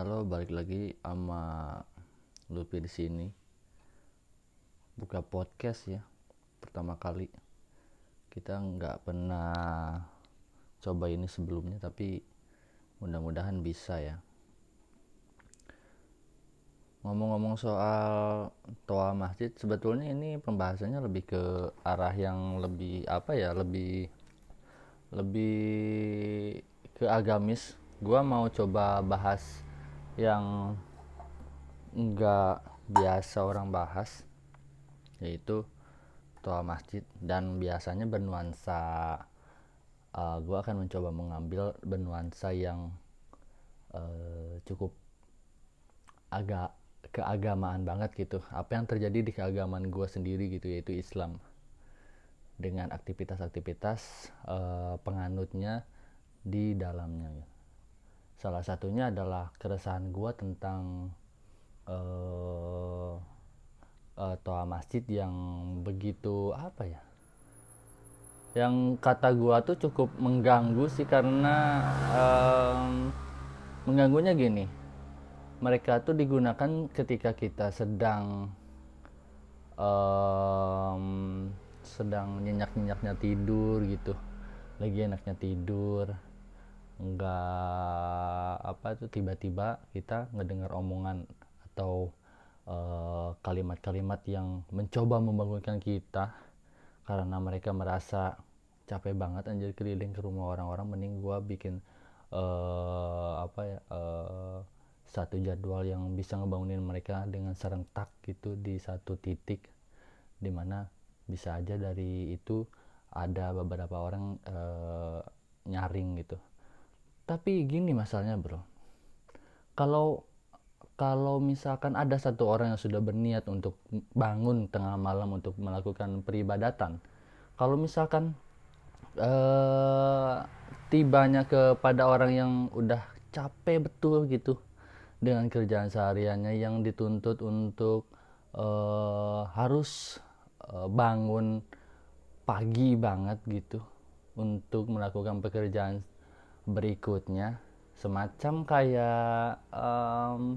Halo, balik lagi sama Lupi di sini. Buka podcast ya, pertama kali. Kita nggak pernah coba ini sebelumnya, tapi mudah-mudahan bisa ya. Ngomong-ngomong soal toa masjid, sebetulnya ini pembahasannya lebih ke arah yang lebih apa ya, lebih lebih ke agamis. Gua mau coba bahas yang nggak biasa orang bahas yaitu toa masjid. Dan biasanya bernuansa uh, gue akan mencoba mengambil bernuansa yang uh, cukup agak keagamaan banget gitu. Apa yang terjadi di keagamaan gue sendiri gitu yaitu Islam. Dengan aktivitas-aktivitas uh, penganutnya di dalamnya salah satunya adalah keresahan gue tentang uh, uh, toa masjid yang begitu apa ya yang kata gue tuh cukup mengganggu sih karena um, mengganggunya gini. Mereka tuh digunakan ketika kita sedang um, sedang nyenyak nyenyaknya tidur gitu. Lagi enaknya tidur nggak apa tuh tiba-tiba kita ngedengar omongan atau kalimat-kalimat uh, yang mencoba membangunkan kita karena mereka merasa capek banget anjir keliling ke rumah orang-orang mending gua bikin uh, apa ya uh, satu jadwal yang bisa ngebangunin mereka dengan serentak gitu di satu titik di mana bisa aja dari itu ada beberapa orang uh, nyaring gitu tapi gini masalahnya bro. Kalau kalau misalkan ada satu orang yang sudah berniat untuk bangun tengah malam untuk melakukan peribadatan kalau misalkan uh, tibanya kepada orang yang udah capek betul gitu dengan kerjaan sehariannya yang dituntut untuk uh, harus uh, bangun pagi banget gitu untuk melakukan pekerjaan berikutnya semacam kayak um,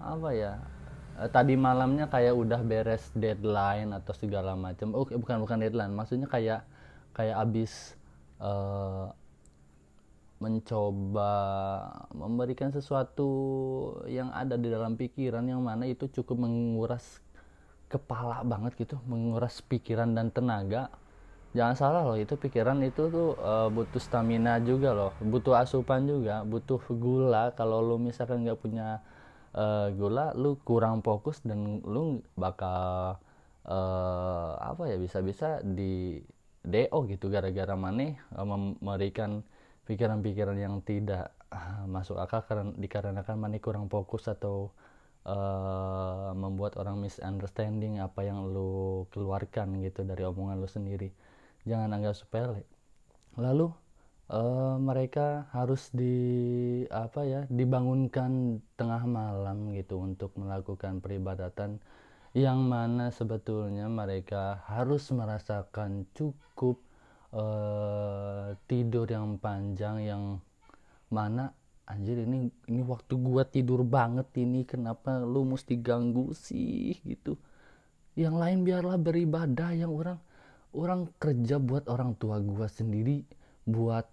apa ya eh, tadi malamnya kayak udah beres deadline atau segala macam. Oh bukan bukan deadline maksudnya kayak kayak abis uh, mencoba memberikan sesuatu yang ada di dalam pikiran yang mana itu cukup menguras kepala banget gitu menguras pikiran dan tenaga jangan salah loh itu pikiran itu tuh uh, butuh stamina juga loh. Butuh asupan juga butuh gula. Kalau lu misalkan nggak punya uh, gula lu kurang fokus dan lu bakal uh, apa ya bisa-bisa di do gitu gara-gara mana uh, memberikan pikiran-pikiran yang tidak uh, masuk akal karena dikarenakan mana kurang fokus atau uh, membuat orang misunderstanding apa yang lu keluarkan gitu dari omongan lu sendiri jangan anggap sepele. Lalu uh, mereka harus di apa ya dibangunkan tengah malam gitu untuk melakukan peribadatan yang mana sebetulnya mereka harus merasakan cukup uh, tidur yang panjang yang mana anjir ini ini waktu gua tidur banget ini kenapa lu mesti ganggu sih? gitu. Yang lain biarlah beribadah yang orang orang kerja buat orang tua gua sendiri buat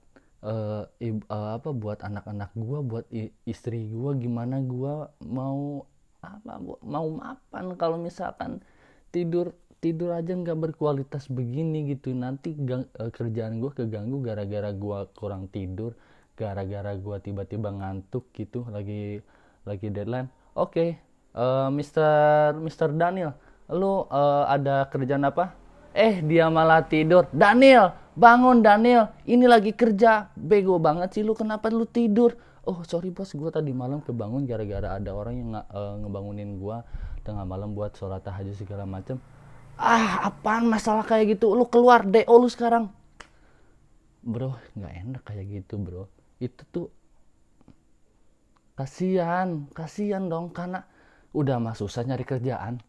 uh, uh, apa buat anak-anak gua buat istri gua gimana gua mau apa mau mapan kalau misalkan tidur tidur aja nggak berkualitas begini gitu. Nanti gang, uh, kerjaan gua keganggu gara-gara gua kurang tidur gara-gara gua tiba-tiba ngantuk gitu lagi lagi deadline. Oke okay, uh, Mister Mister Daniel lu uh, ada kerjaan apa Eh dia malah tidur. Daniel, bangun Daniel. Ini lagi kerja. Bego banget sih lu. Kenapa lu tidur? Oh sorry bos, gue tadi malam kebangun gara-gara ada orang yang uh, ngebangunin gue tengah malam buat sholat tahajud segala macem. Ah, apaan masalah kayak gitu? Lu keluar deh, oh lu sekarang. Bro, nggak enak kayak gitu bro. Itu tuh kasihan, kasihan dong karena udah mah susah nyari kerjaan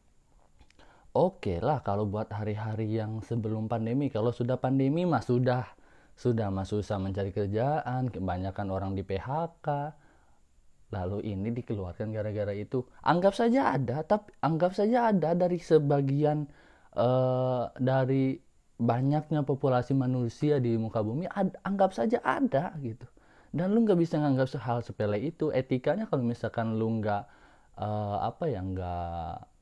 oke okay lah kalau buat hari-hari yang sebelum pandemi kalau sudah pandemi mah sudah sudah mah susah mencari kerjaan kebanyakan orang di PHK lalu ini dikeluarkan gara-gara itu. Anggap saja ada tapi anggap saja ada dari sebagian uh, dari banyaknya populasi manusia di muka bumi ad, anggap saja ada gitu. Dan lu nggak bisa nganggap hal sepele itu. Etikanya kalau misalkan lu nggak uh, apa ya nggak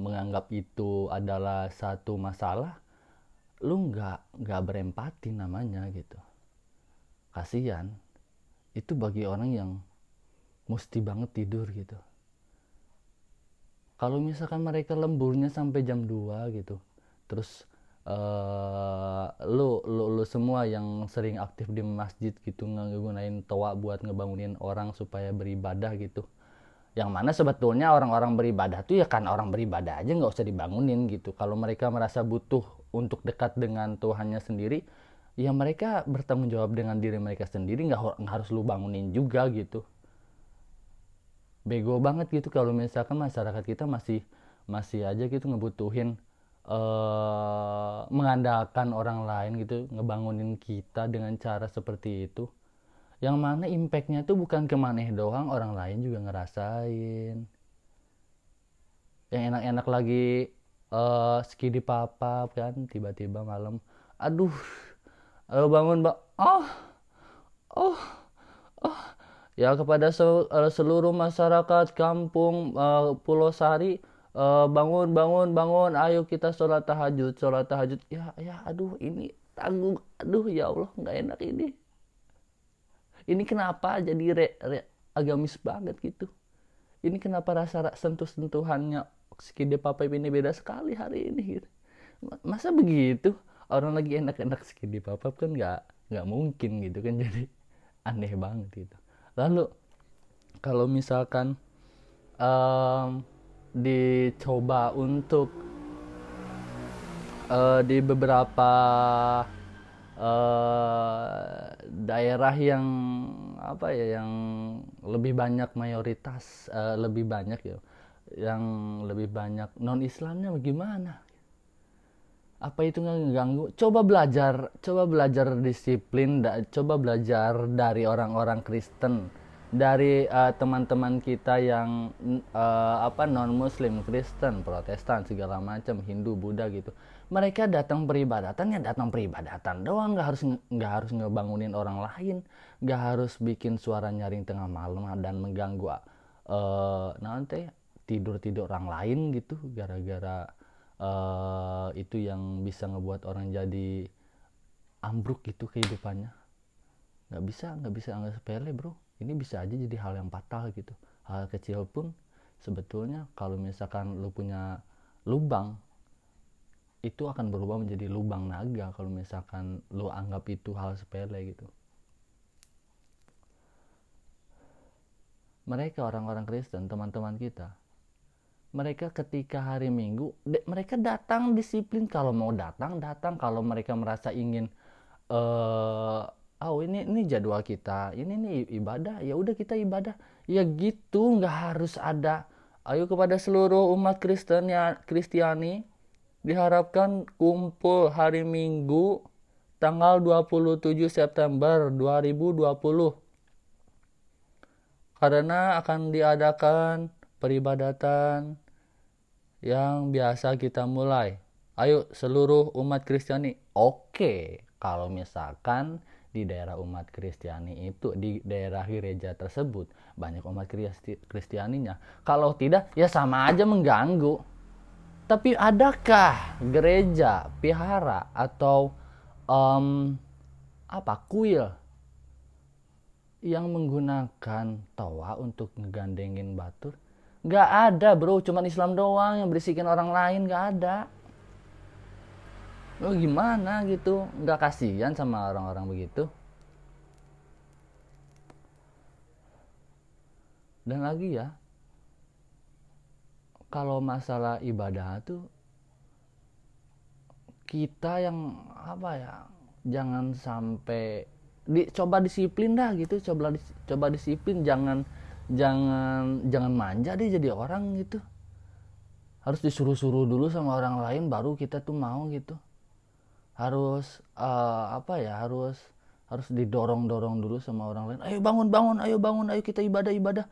menganggap itu adalah satu masalah lu nggak nggak berempati namanya gitu. Kasihan. Itu bagi orang yang mesti banget tidur gitu. Kalau misalkan mereka lemburnya sampai jam 2 gitu terus uh, lu, lu lu semua yang sering aktif di masjid gitu ngegunain toa buat ngebangunin orang supaya beribadah gitu yang mana sebetulnya orang-orang beribadah tuh ya kan orang beribadah aja nggak usah dibangunin gitu. Kalau mereka merasa butuh untuk dekat dengan Tuhannya sendiri ya mereka bertanggung jawab dengan diri mereka sendiri nggak harus lu bangunin juga gitu. Bego banget gitu kalau misalkan masyarakat kita masih masih aja gitu ngebutuhin uh, mengandalkan orang lain gitu ngebangunin kita dengan cara seperti itu yang mana impactnya tuh bukan ke maneh doang orang lain juga ngerasain. Yang enak-enak lagi uh, skidi papa kan tiba-tiba malam aduh ayo bangun mbak. Oh oh oh. Ya kepada eh, seluruh masyarakat kampung uh, Pulau Sari uh, bangun bangun bangun ayo kita sholat tahajud sholat tahajud. Ya ya aduh ini tanggung. Aduh ya Allah nggak enak ini ini kenapa jadi re, re, agamis banget gitu? Ini kenapa rasa sentuh sentuhannya skide papa ini beda sekali hari ini gitu? Masa begitu? Orang lagi enak-enak skide papa kan nggak nggak mungkin gitu kan jadi aneh banget gitu. Lalu kalau misalkan um, dicoba untuk uh, di beberapa uh, daerah yang apa ya yang lebih banyak mayoritas uh, lebih banyak ya yang lebih banyak non Islamnya bagaimana? Apa itu nggak ganggu coba belajar coba belajar disiplin da, coba belajar dari orang-orang Kristen dari uh, teman-teman kita yang uh, apa non Muslim Kristen Protestan segala macam Hindu Buddha gitu mereka datang peribadatan ya datang peribadatan doang. Nggak harus nggak harus ngebangunin orang lain. Nggak harus bikin suara nyaring tengah malam dan mengganggu uh, nanti tidur tidur orang lain gitu. Gara-gara uh, itu yang bisa ngebuat orang jadi ambruk gitu kehidupannya. Nggak bisa nggak bisa nggak sepele bro. Ini bisa aja jadi hal yang fatal gitu. Hal kecil pun sebetulnya kalau misalkan lu punya lubang itu akan berubah menjadi lubang naga kalau misalkan lu anggap itu hal sepele gitu. Mereka orang-orang Kristen teman-teman kita mereka ketika hari Minggu mereka datang disiplin. Kalau mau datang datang. Kalau mereka merasa ingin uh, oh ini ini jadwal kita ini nih ibadah. Ya udah kita ibadah. Ya gitu nggak harus ada ayo kepada seluruh umat Kristen ya Kristiani diharapkan kumpul hari Minggu tanggal 27 September 2020 karena akan diadakan peribadatan yang biasa kita mulai. Ayo seluruh umat Kristiani. Oke, kalau misalkan di daerah umat Kristiani itu di daerah gereja tersebut banyak umat Kristi, Kristianinya. Kalau tidak ya sama aja mengganggu. Tapi adakah gereja, pihara atau um, apa kuil yang menggunakan toa untuk ngegandengin batur? Gak ada bro, cuman Islam doang yang berisikin orang lain gak ada. Lo gimana gitu, gak kasihan sama orang-orang begitu? Dan lagi ya, kalau masalah ibadah tuh kita yang apa ya jangan sampai di, coba disiplin dah gitu coba coba disiplin jangan jangan jangan manja deh jadi orang gitu. Harus disuruh-suruh dulu sama orang lain baru kita tuh mau gitu. Harus uh, apa ya harus harus didorong-dorong dulu sama orang lain. Ayo bangun bangun ayo bangun ayo kita ibadah ibadah.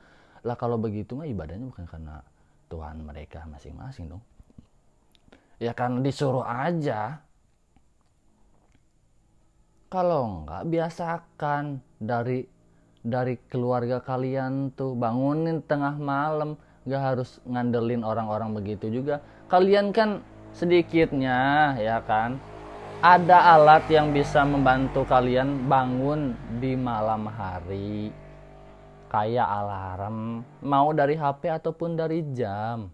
Lah kalau begitu mah ibadahnya bukan karena Tuhan mereka masing-masing dong. Ya kan disuruh aja. Kalau enggak biasakan dari dari keluarga kalian tuh bangunin tengah malam. Nggak harus ngandelin orang-orang begitu juga. Kalian kan sedikitnya ya kan? Ada alat yang bisa membantu kalian bangun di malam hari kayak alarm mau dari HP ataupun dari jam.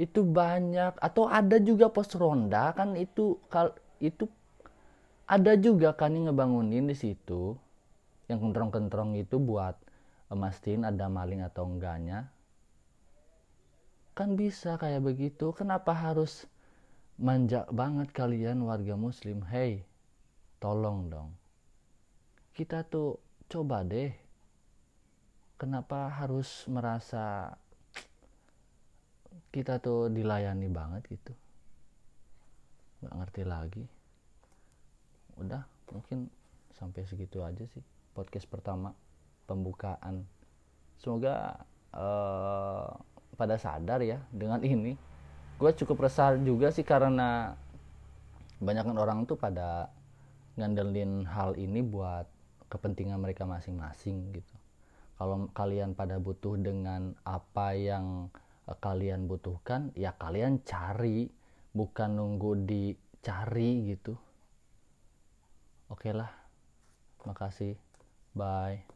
Itu banyak. Atau ada juga pos ronda kan itu kal itu ada juga kan yang ngebangunin di situ. Yang kentrong-kentrong itu buat mastiin ada maling atau enggaknya. Kan bisa kayak begitu. Kenapa harus manja banget kalian warga muslim? Hey tolong dong. Kita tuh coba deh kenapa harus merasa kita tuh dilayani banget gitu? Nggak ngerti lagi. Udah mungkin sampai segitu aja sih podcast pertama pembukaan. Semoga uh, pada sadar ya dengan ini. Gue cukup resah juga sih karena kebanyakan orang tuh pada ngandelin hal ini buat kepentingan mereka masing-masing gitu kalau kalian pada butuh dengan apa yang eh, kalian butuhkan ya kalian cari bukan nunggu dicari gitu. Oke lah. Makasih. Bye